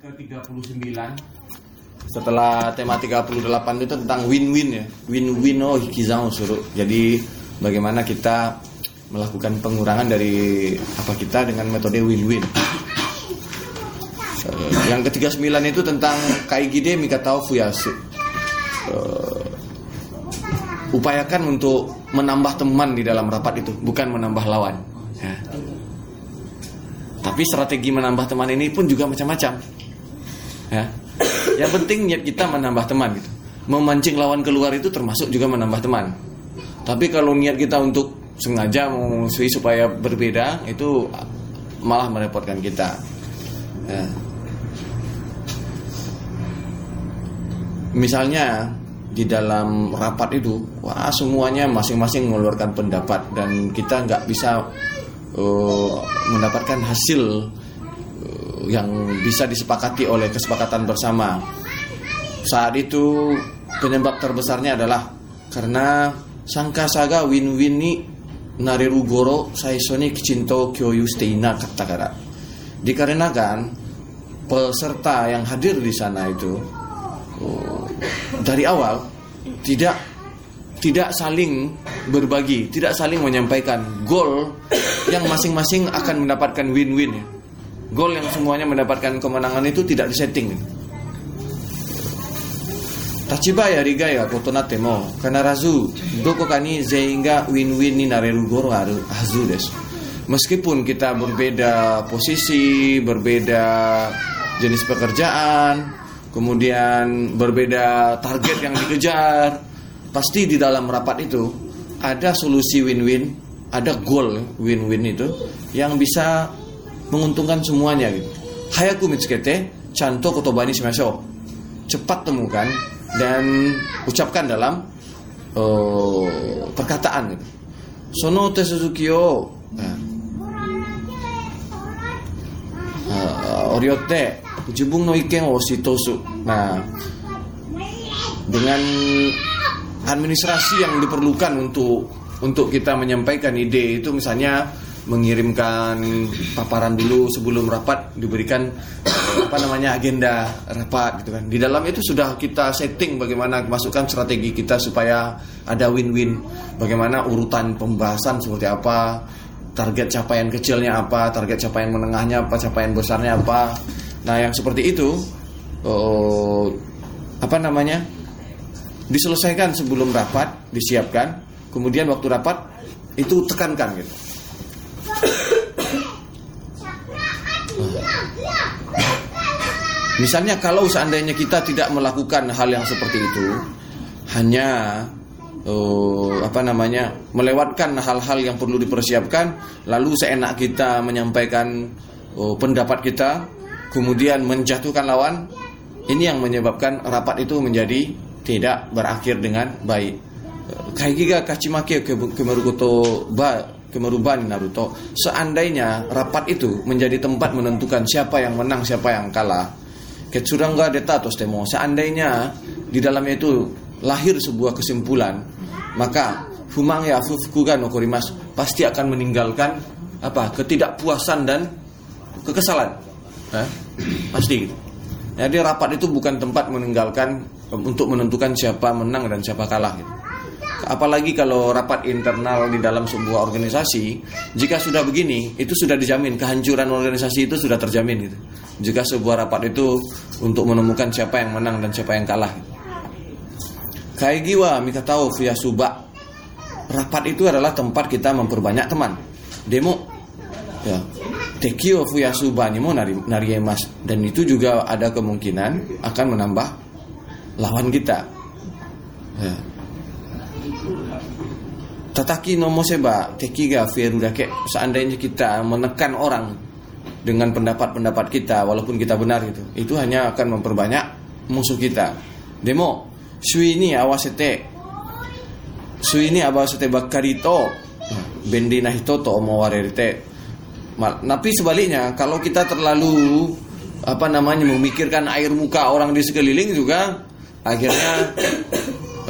ke-39 setelah tema 38 itu tentang win-win ya. Win-win oh hikizan suruh. Jadi bagaimana kita melakukan pengurangan dari apa kita dengan metode win-win. Eh, yang ke-39 itu tentang kaigide mikatao fuyasu. Eh, upayakan untuk menambah teman di dalam rapat itu, bukan menambah lawan. Ya. Tapi strategi menambah teman ini pun juga macam-macam. Ya. Yang penting niat kita menambah teman gitu. Memancing lawan keluar itu termasuk juga menambah teman. Tapi kalau niat kita untuk sengaja memusuhi supaya berbeda itu malah merepotkan kita. Ya. Misalnya di dalam rapat itu, wah semuanya masing-masing mengeluarkan pendapat dan kita nggak bisa uh, mendapatkan hasil yang bisa disepakati oleh kesepakatan bersama. Saat itu penyebab terbesarnya adalah karena sangka saga win-win ni nareru goro saisoni kicinto kyoyu steina. Dikarenakan peserta yang hadir di sana itu uh, dari awal tidak tidak saling berbagi, tidak saling menyampaikan goal yang masing-masing akan mendapatkan win-win ya. Goal yang semuanya mendapatkan kemenangan itu tidak disetting. Tachiba ya riga ya kotonate mo kanarazu doko kani sehingga win-win ni nareru goro haru hazu desu. Meskipun kita berbeda posisi, berbeda jenis pekerjaan, kemudian berbeda target yang dikejar, pasti di dalam rapat itu ada solusi win-win, ada goal win-win itu yang bisa menguntungkan semuanya gitu. Hayaku mitsukete chanto kotobani shimashou. Cepat temukan dan ucapkan dalam uh, perkataan gitu. Sono te Suzuki yo uh, oriote jibung no iken o shitosu. Nah, dengan administrasi yang diperlukan untuk untuk kita menyampaikan ide itu misalnya mengirimkan paparan dulu sebelum rapat diberikan apa namanya agenda rapat gitu kan. Di dalam itu sudah kita setting bagaimana masukkan strategi kita supaya ada win-win. Bagaimana urutan pembahasan seperti apa, target capaian kecilnya apa, target capaian menengahnya apa, capaian besarnya apa. Nah, yang seperti itu oh, apa namanya? diselesaikan sebelum rapat, disiapkan, kemudian waktu rapat itu tekankan gitu. Misalnya kalau seandainya kita tidak melakukan hal yang seperti itu, hanya uh, apa namanya melewatkan hal-hal yang perlu dipersiapkan, lalu seenak kita menyampaikan uh, pendapat kita, kemudian menjatuhkan lawan, ini yang menyebabkan rapat itu menjadi tidak berakhir dengan baik. Kaigiga kachimake kemerukoto ba kemeruban Naruto. Seandainya rapat itu menjadi tempat menentukan siapa yang menang, siapa yang kalah. Ketsurangga deta temo. Seandainya di dalamnya itu lahir sebuah kesimpulan, maka Fumang ya Fufukuga no Korimas pasti akan meninggalkan apa ketidakpuasan dan kekesalan. Eh? Pasti. Jadi rapat itu bukan tempat meninggalkan untuk menentukan siapa menang dan siapa kalah. Gitu. Apalagi kalau rapat internal di dalam sebuah organisasi, jika sudah begini, itu sudah dijamin kehancuran organisasi itu sudah terjamin gitu. Jika sebuah rapat itu untuk menemukan siapa yang menang dan siapa yang kalah. Kaigiwa mika tahu via suba. Rapat itu adalah tempat kita memperbanyak teman. Demo ya. Tekio fuya suba ni mo nari, nari emas dan itu juga ada kemungkinan akan menambah lawan kita. Ya. Tataki nomo seba tekiga fieru dake seandainya kita menekan orang dengan pendapat-pendapat kita walaupun kita benar itu itu hanya akan memperbanyak musuh kita. Demo sui ini awasete sui ini awasete bakarito bendi nahitoto omowarete. Tapi sebaliknya kalau kita terlalu apa namanya memikirkan air muka orang di sekeliling juga akhirnya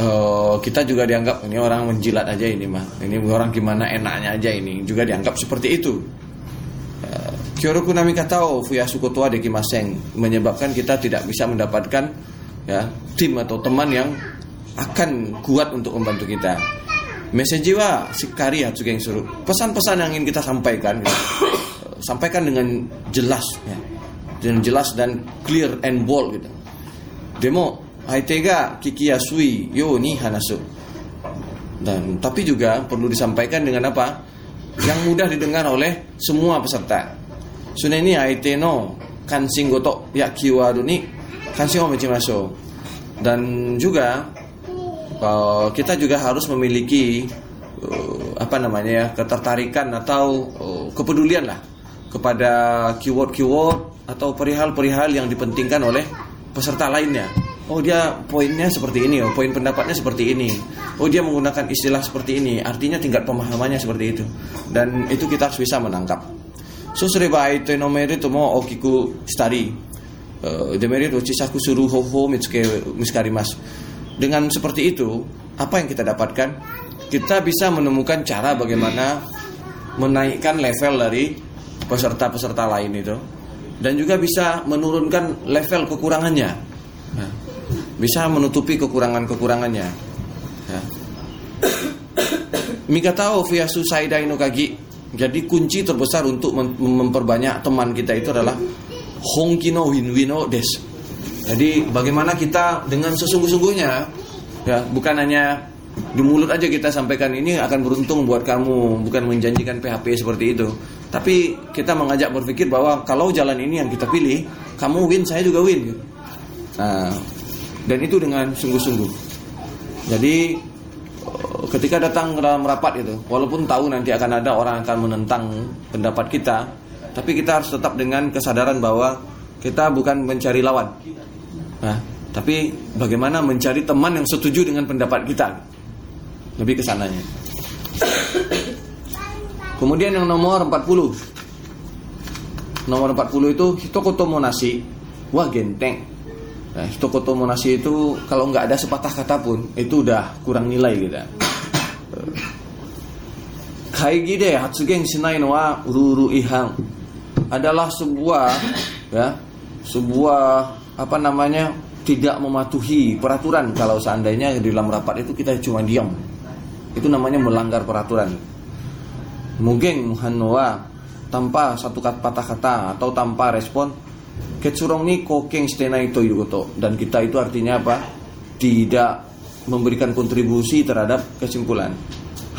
uh, kita juga dianggap ini orang menjilat aja ini mah ini orang gimana enaknya aja ini juga dianggap seperti itu uh, Kyoroku nami katao fuyasu kotoa dekimaseng menyebabkan kita tidak bisa mendapatkan ya tim atau teman yang akan kuat untuk membantu kita. Mesejiwa sikari hatsugeng suruh. Pesan-pesan yang ingin kita sampaikan ya, sampaikan dengan jelas ya. Dengan jelas dan clear and bold gitu. Demo haitega kiki yasui yo ni hanasu. Dan tapi juga perlu disampaikan dengan apa? Yang mudah didengar oleh semua peserta. Suneni aite no kansing gotok yakiwaru ni kansing omechimasho. Dan juga uh, kita juga harus memiliki uh, apa namanya ya ketertarikan atau uh, kepedulian lah kepada keyword-keyword atau perihal-perihal yang dipentingkan oleh peserta lainnya. Oh dia poinnya seperti ini, oh poin pendapatnya seperti ini. Oh dia menggunakan istilah seperti ini, artinya tingkat pemahamannya seperti itu. Dan itu kita harus bisa menangkap. So sereba itu nomor itu mau okiku study. Uh, demeri itu cisaku suruh ho ho mitsuke miskarimas. Dengan seperti itu, apa yang kita dapatkan? Kita bisa menemukan cara bagaimana menaikkan level dari peserta-peserta lain itu dan juga bisa menurunkan level kekurangannya. Bisa menutupi kekurangan-kekurangannya. Ya. Mikatao fiyasu saidai no kagi. Jadi kunci terbesar untuk mem memperbanyak teman kita itu adalah hongkino win-wino des. Jadi bagaimana kita dengan sesungguh-sungguhnya ya bukan hanya di mulut aja kita sampaikan ini akan beruntung buat kamu, bukan menjanjikan PHP seperti itu. Tapi kita mengajak berpikir bahwa kalau jalan ini yang kita pilih, kamu win, saya juga win. Nah, dan itu dengan sungguh-sungguh. Jadi ketika datang dalam rapat itu, walaupun tahu nanti akan ada orang akan menentang pendapat kita, tapi kita harus tetap dengan kesadaran bahwa kita bukan mencari lawan. Nah, tapi bagaimana mencari teman yang setuju dengan pendapat kita. Lebih ke sananya. Kemudian yang nomor 40. Nomor 40 itu hitokoto monasi. Wah genteng. Nah, hitokoto monasi itu kalau nggak ada sepatah kata pun itu udah kurang nilai gitu. Kaigi de hatsugen shinai no wa uru ihang. Adalah sebuah ya sebuah apa namanya tidak mematuhi peraturan. Kalau seandainya di dalam rapat itu kita cuma diam. Itu namanya melanggar peraturan. Mungkin Hanoa tanpa satu kata kata atau tanpa respon ketsurong ni kokeng stena itu yugoto dan kita itu artinya apa? Tidak memberikan kontribusi terhadap kesimpulan.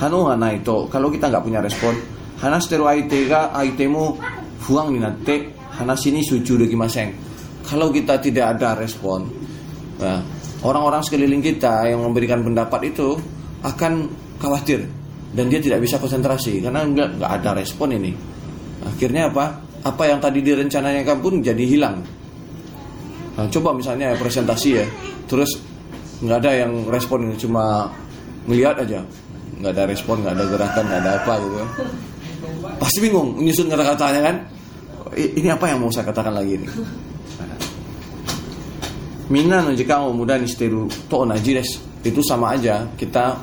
Hano hana itu kalau kita nggak punya respon hana stero aitega aitemu buang ninate hana sini suju deki maseng kalau kita tidak ada respon ya, orang-orang sekeliling kita yang memberikan pendapat itu akan khawatir dan dia tidak bisa konsentrasi karena nggak ada respon ini. Akhirnya apa apa yang tadi direncanakan pun jadi hilang. Nah, coba misalnya presentasi ya. Terus nggak ada yang respon cuma melihat aja. Nggak ada respon nggak ada gerakan nggak ada apa gitu pasti bingung menyusun kata-katanya kan. Ini apa yang mau saya katakan lagi ini? Mina no mau muda nisteru to najires itu sama aja kita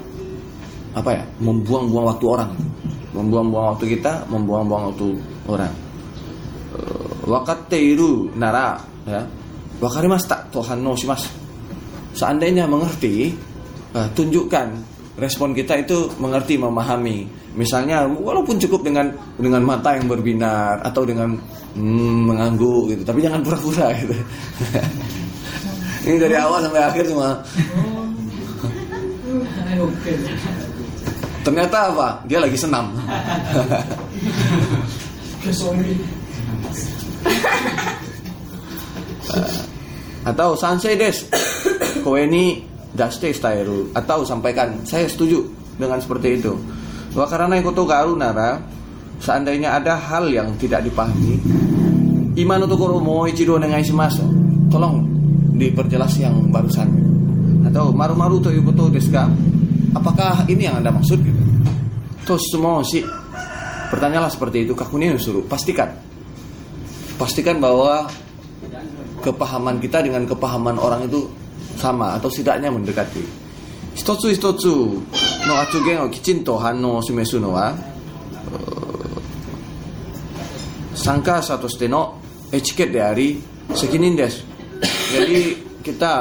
apa ya membuang-buang waktu orang. Membuang-buang waktu kita membuang-buang waktu orang wakateiru nara ya. Wakarimas tak Tuhan no mas seandainya mengerti uh, tunjukkan respon kita itu mengerti memahami. Misalnya walaupun cukup dengan dengan mata yang berbinar atau dengan hmm, mengangguk gitu tapi jangan pura-pura gitu. Ini dari awal sampai akhir cuma. Ternyata apa? Dia lagi senam. atau sansei des. Kowe ini daste stairu atau sampaikan saya setuju dengan seperti itu. Bahwa karena garu nara seandainya ada hal yang tidak dipahami iman untuk mau ichido dengan shimasu tolong diperjelas yang barusan. Atau maru-maru to ikoto deska apakah ini yang anda maksud? Gitu. Terus semua sih pertanyaanlah seperti itu. Kakuni suruh pastikan. Pastikan bahwa kepahaman kita dengan kepahaman orang itu sama atau setidaknya mendekati hitotsu hitotsu no atsugen o kichinto hanno sumesu no wa sangka satu steno etiket dari sekinindes. Jadi kita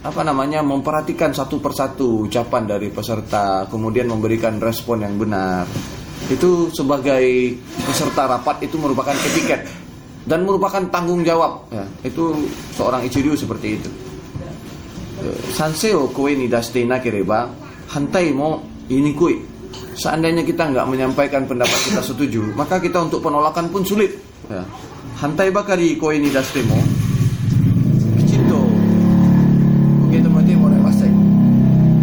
apa namanya memperhatikan satu persatu ucapan dari peserta, kemudian memberikan respon yang benar. Itu sebagai peserta rapat itu merupakan etiket dan merupakan tanggung jawab. Ya, itu seorang ichiryu seperti itu. Sanseo kowe ni dastena kereba, hantai mo ini kui. Seandainya kita nggak menyampaikan pendapat kita setuju, maka kita untuk penolakan pun sulit. Ya. Hantai bakari kowe ni dastemo, Cinto. Oke teman-teman mau pasai.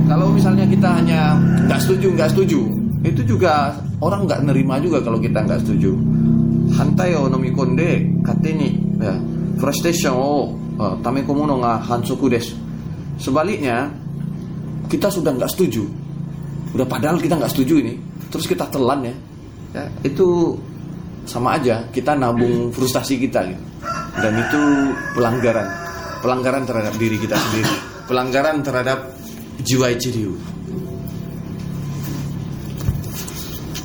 Kalau misalnya kita hanya nggak setuju, nggak setuju, itu juga orang nggak nerima juga kalau kita nggak setuju. Hantai o nomi konde kateni ya. Frustration o uh, tame komuno nga hansoku desu Sebaliknya, kita sudah nggak setuju. Udah padahal kita nggak setuju ini, terus kita telan ya. ya itu sama aja kita nabung frustasi kita gitu. Dan itu pelanggaran, pelanggaran terhadap diri kita sendiri, pelanggaran terhadap jiwa ciriu.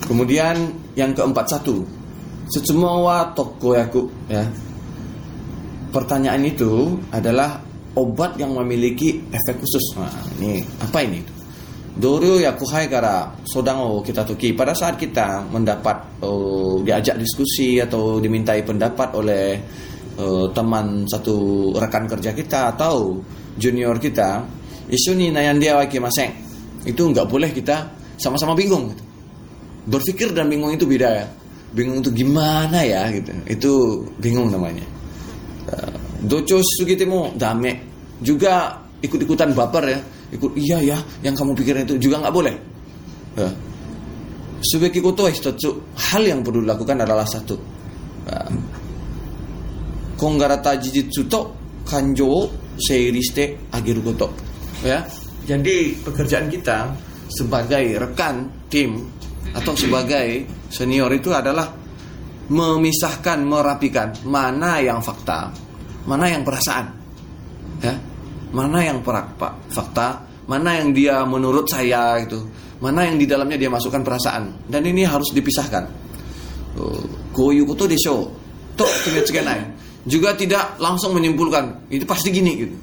Kemudian yang keempat satu, Secemowa toko yaku ya. Pertanyaan itu adalah obat yang memiliki efek khusus. Nah, ini apa ini? Doryo ya kuhai kara sodang oh kita tuki pada saat kita mendapat oh, diajak diskusi atau dimintai pendapat oleh oh, teman satu rekan kerja kita atau junior kita isu nih nayan dia waki maseng itu nggak boleh kita sama-sama bingung berpikir dan bingung itu beda ya bingung itu gimana ya gitu. Itu bingung namanya. Doco sugitimo dame. Juga ikut-ikutan baper ya. Ikut iya ya yang kamu pikirin itu juga nggak boleh. Ya. sebagai koto hal yang perlu dilakukan adalah satu. Ya. konggarata jijitsu to kanjo seiriste agiru koto. Ya. Jadi pekerjaan kita sebagai rekan tim atau sebagai senior itu adalah memisahkan, merapikan mana yang fakta, mana yang perasaan. Ya. Mana yang fakta, mana yang dia menurut saya itu, mana yang di dalamnya dia masukkan perasaan. Dan ini harus dipisahkan. Koyu kuto desho, to Juga tidak langsung menyimpulkan itu pasti gini gitu.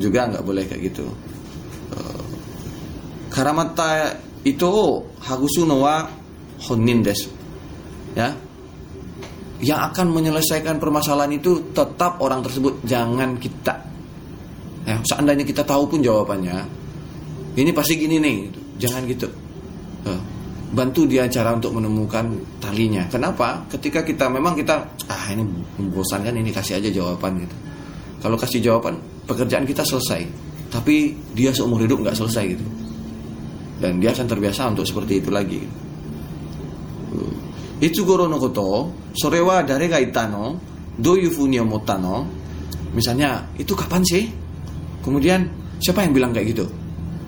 Juga nggak boleh kayak gitu. Karamata itu hagusu nowa honin desu. Ya, yang akan menyelesaikan permasalahan itu tetap orang tersebut. Jangan kita. Ya, seandainya kita tahu pun jawabannya ini pasti gini nih. Jangan gitu. Ya, bantu dia cara untuk menemukan talinya. Kenapa? Ketika kita memang kita ah ini membosankan ini kasih aja jawaban gitu. Kalau kasih jawaban pekerjaan kita selesai. Tapi dia seumur hidup nggak selesai gitu dan dia akan terbiasa untuk seperti itu lagi Itsugoro no koto, sore wa dare itano, do you omotano? Misalnya, itu kapan sih? Kemudian, siapa yang bilang kayak gitu?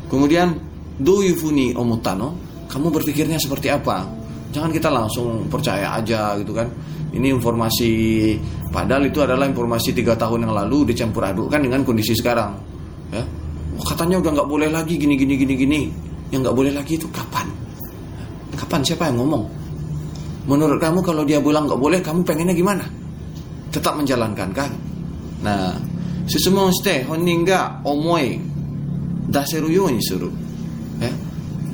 Kemudian, do you funi omotano? Kamu berpikirnya seperti apa? Jangan kita langsung percaya aja gitu kan. Ini informasi padahal itu adalah informasi tiga tahun yang lalu dicampur adukkan dengan kondisi sekarang. Ya, oh, katanya udah nggak boleh lagi gini gini gini gini. Yang nggak boleh lagi itu kapan? Kapan siapa yang ngomong? Menurut kamu kalau dia bilang nggak boleh, kamu pengennya gimana? Tetap menjalankan kan? Nah, susumonste honinga omoi daseru ini suruh. Ya.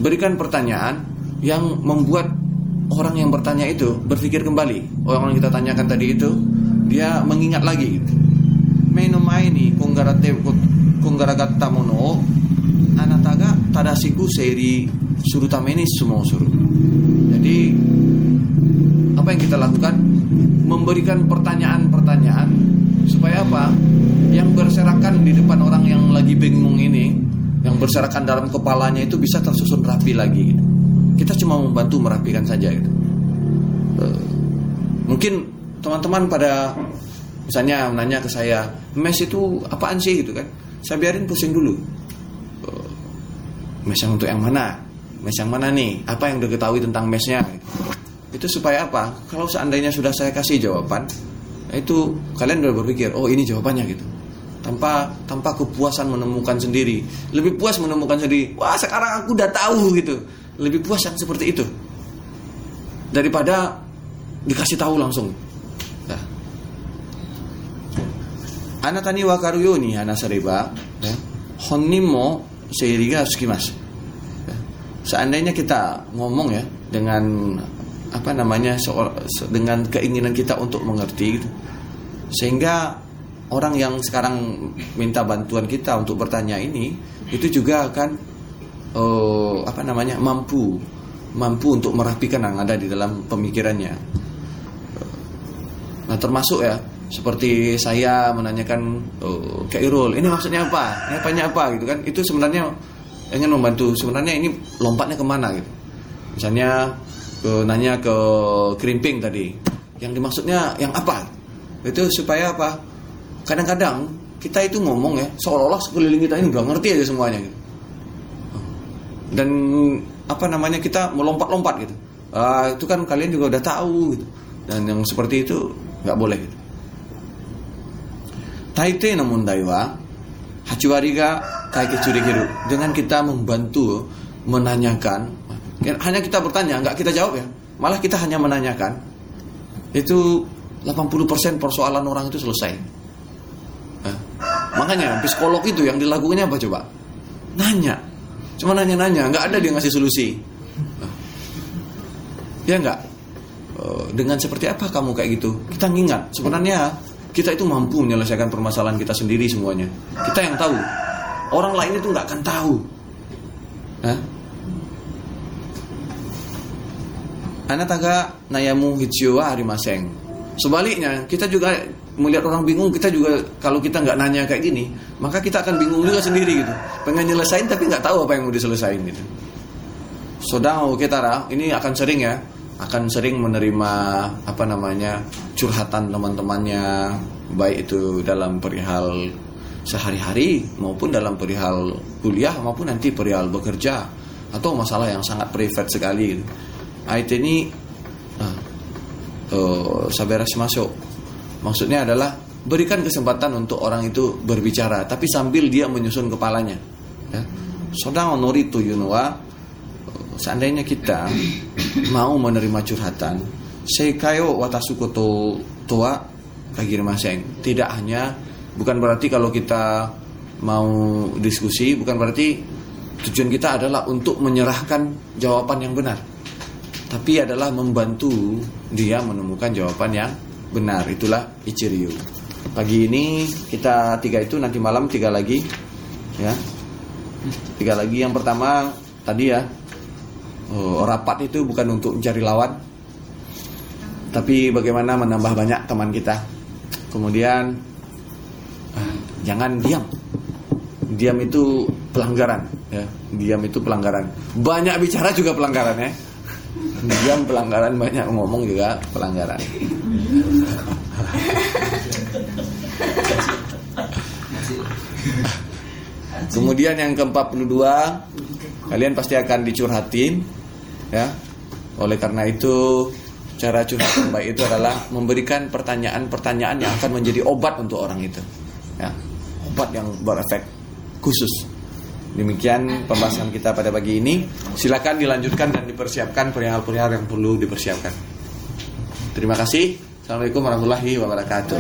Berikan pertanyaan yang membuat orang yang bertanya itu berpikir kembali. Orang yang kita tanyakan tadi itu dia mengingat lagi. Meno ini konggarate konggaragatta mono anataga tadasiku seri surutameni semua suruh. Jadi apa yang kita lakukan? Memberikan pertanyaan-pertanyaan supaya apa? Yang berserakan di depan orang yang lagi bingung ini, yang berserakan dalam kepalanya itu bisa tersusun rapi lagi. Kita cuma membantu merapikan saja gitu. Uh, mungkin teman-teman pada misalnya nanya ke saya, mes itu apaan sih gitu kan? Saya biarin pusing dulu mesh yang untuk yang mana? Mesh yang mana nih? Apa yang diketahui tentang meshnya itu supaya apa? Kalau seandainya sudah saya kasih jawaban itu kalian udah berpikir oh ini jawabannya gitu. Tanpa tanpa kepuasan menemukan sendiri. Lebih puas menemukan sendiri wah sekarang aku udah tahu gitu. Lebih puas yang seperti itu. Daripada dikasih tahu langsung. Nah. Anak tani wakaruyo ni anak seriba, ya. honimo seiriga sukimas. Ya. Seandainya kita ngomong ya dengan apa namanya dengan keinginan kita untuk mengerti gitu. Sehingga orang yang sekarang minta bantuan kita untuk bertanya ini itu juga akan uh, apa namanya mampu mampu untuk merapikan yang ada di dalam pemikirannya. Nah termasuk ya seperti saya menanyakan oh, ke Irul ini maksudnya apa? Ini apanya apa? Gitu kan. Itu sebenarnya ingin membantu. Sebenarnya ini lompatnya ke mana gitu. Misalnya ke nanya ke krimping tadi yang dimaksudnya yang apa? Itu supaya apa? Kadang-kadang kita itu ngomong ya seolah-olah sekeliling kita ini udah ngerti aja semuanya gitu. Dan apa namanya kita melompat-lompat gitu. Uh, itu kan kalian juga udah tahu gitu. Dan yang seperti itu nggak boleh gitu Taite namun daiwa Hachiwariga kaike curigiru Dengan kita membantu Menanyakan Hanya kita bertanya, nggak kita jawab ya. Malah kita hanya menanyakan. Itu 80% persoalan orang itu selesai. Makanya psikolog itu yang dilakukannya apa coba? Nanya. Cuma nanya-nanya, nggak ada dia ngasih solusi. Ya nggak? Eh, dengan seperti apa kamu kayak gitu? Kita ngingat. Sebenarnya kita itu mampu menyelesaikan permasalahan kita sendiri semuanya. Kita yang tahu. Orang lain itu nggak akan tahu. Hah? Anak taga nayamu hichiwa harimaseng. Sebaliknya, kita juga melihat orang bingung, kita juga kalau kita nggak nanya kayak gini, maka kita akan bingung juga sendiri gitu. Pengen nyelesain tapi nggak tahu apa yang mau diselesain gitu. Sodang kita ini akan sering ya akan sering menerima apa namanya curhatan teman-temannya baik itu dalam perihal sehari-hari maupun dalam perihal kuliah maupun nanti perihal bekerja atau masalah yang sangat privat sekali. IT ini uh, uh, saberas masuk. Maksudnya adalah berikan kesempatan untuk orang itu berbicara tapi sambil dia menyusun kepalanya. Ya. Sodang onori tuyunwa seandainya kita mau menerima curhatan, seikayo watasuko to kagir maseng. Tidak hanya bukan berarti kalau kita mau diskusi, bukan berarti tujuan kita adalah untuk menyerahkan jawaban yang benar. Tapi adalah membantu dia menemukan jawaban yang benar. Itulah Ichiryu. Pagi ini kita tiga itu nanti malam tiga lagi ya. Tiga lagi yang pertama tadi ya oh, rapat itu bukan untuk mencari lawan, tapi bagaimana menambah banyak teman kita. Kemudian uh, jangan diam. Diam itu pelanggaran, ya. Diam itu pelanggaran. Banyak bicara juga pelanggaran ya. Diam pelanggaran, banyak ngomong juga pelanggaran. Kemudian yang ke-42 Kalian pasti akan dicurhatin ya. Oleh karena itu cara curhat yang baik itu adalah memberikan pertanyaan-pertanyaan yang akan menjadi obat untuk orang itu. Ya. Obat yang berefek khusus. Demikian pembahasan kita pada pagi ini. Silakan dilanjutkan dan dipersiapkan perihal-perihal yang perlu dipersiapkan. Terima kasih. Assalamualaikum warahmatullahi wabarakatuh.